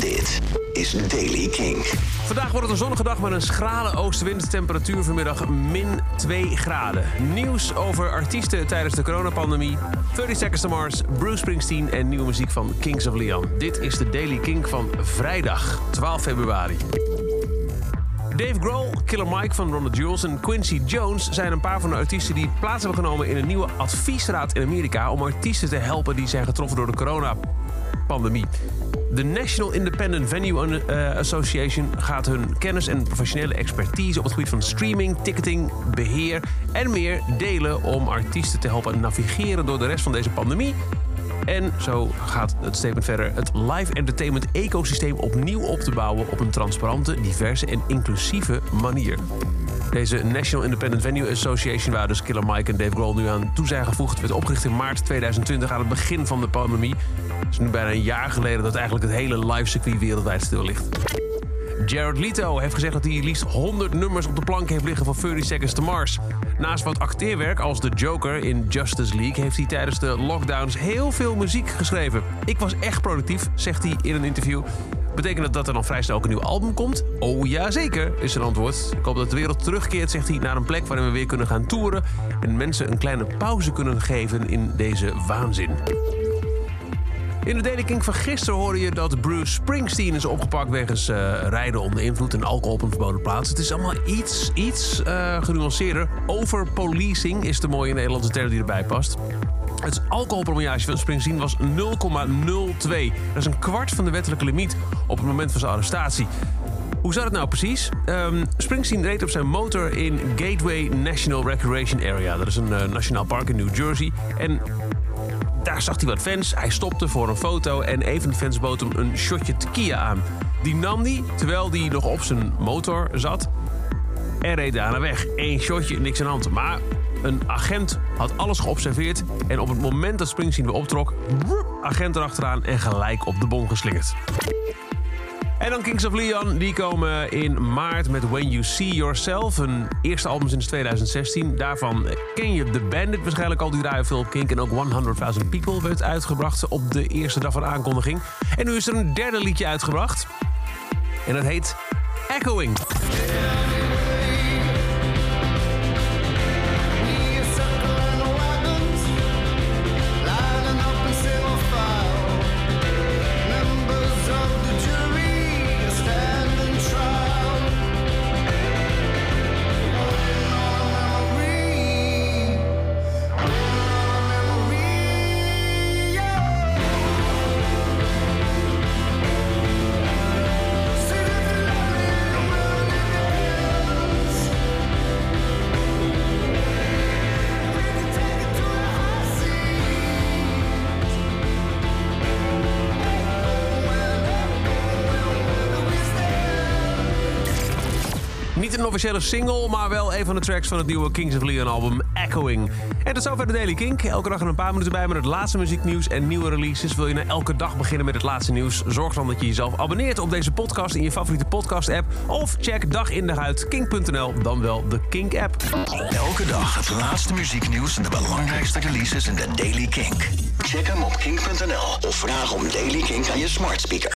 Dit is Daily King. Vandaag wordt het een zonnige dag met een schrale oostenwind. Temperatuur vanmiddag min 2 graden. Nieuws over artiesten tijdens de coronapandemie. 30 Seconds to Mars, Bruce Springsteen en nieuwe muziek van Kings of Leon. Dit is de Daily King van vrijdag 12 februari. Dave Grohl, Killer Mike van Ronald Jules en Quincy Jones zijn een paar van de artiesten die plaats hebben genomen in een nieuwe adviesraad in Amerika om artiesten te helpen die zijn getroffen door de coronapandemie. De National Independent Venue eh, Association gaat hun kennis en professionele expertise op het gebied van streaming, ticketing, beheer en meer delen om artiesten te helpen navigeren door de rest van deze pandemie. En zo gaat het statement verder het live entertainment ecosysteem opnieuw op te bouwen op een transparante, diverse en inclusieve manier. Deze National Independent Venue Association, waar dus Killer Mike en Dave Grohl nu aan toe zijn gevoegd, werd opgericht in maart 2020 aan het begin van de pandemie. Het is nu bijna een jaar geleden dat eigenlijk het hele live circuit wereldwijd stil ligt. Jared Leto heeft gezegd dat hij liefst 100 nummers op de plank heeft liggen van 30 Seconds to Mars. Naast wat acteerwerk als de Joker in Justice League heeft hij tijdens de lockdowns heel veel muziek geschreven. Ik was echt productief, zegt hij in een interview. Betekent dat dat er dan vrij snel ook een nieuw album komt? Oh ja, zeker, is zijn antwoord. Ik hoop dat de wereld terugkeert, zegt hij, naar een plek waarin we weer kunnen gaan toeren en mensen een kleine pauze kunnen geven in deze waanzin. In de Daily King van gisteren hoorde je dat Bruce Springsteen is opgepakt wegens uh, rijden onder invloed en alcohol op een verboden plaats. Het is allemaal iets, iets uh, genuanceerder. Overpolicing is de mooie Nederlandse term die erbij past. Het alcoholpromillage van Springsteen was 0,02. Dat is een kwart van de wettelijke limiet op het moment van zijn arrestatie. Hoe zat het nou precies? Um, Springsteen reed op zijn motor in Gateway National Recreation Area. Dat is een uh, nationaal park in New Jersey. En daar zag hij wat fans. Hij stopte voor een foto en een van de fans hem een shotje tequila aan. Die nam hij terwijl hij nog op zijn motor zat en reed daarna weg. Eén shotje, niks aan de hand. Maar een agent had alles geobserveerd en op het moment dat Springsteen weer optrok, agent erachteraan en gelijk op de bon geslingerd. En dan Kings of Leon, die komen in maart met When You See Yourself. Hun eerste album sinds 2016. Daarvan ken je The Bandit waarschijnlijk al, die draaien veel op Kink. En ook 100.000 People werd uitgebracht op de eerste dag van aankondiging. En nu is er een derde liedje uitgebracht. En dat heet Echoing. Niet een officiële single, maar wel een van de tracks van het nieuwe Kings of Leon album Echoing. En tot zover de Daily Kink. Elke dag er een paar minuten bij met het laatste muzieknieuws en nieuwe releases. Wil je nou elke dag beginnen met het laatste nieuws? Zorg dan dat je jezelf abonneert op deze podcast in je favoriete podcast app. Of check dag in dag uit kink.nl, dan wel de Kink app. Elke dag het laatste muzieknieuws en de belangrijkste releases in de Daily Kink. Check hem op kink.nl of vraag om Daily Kink aan je smart speaker.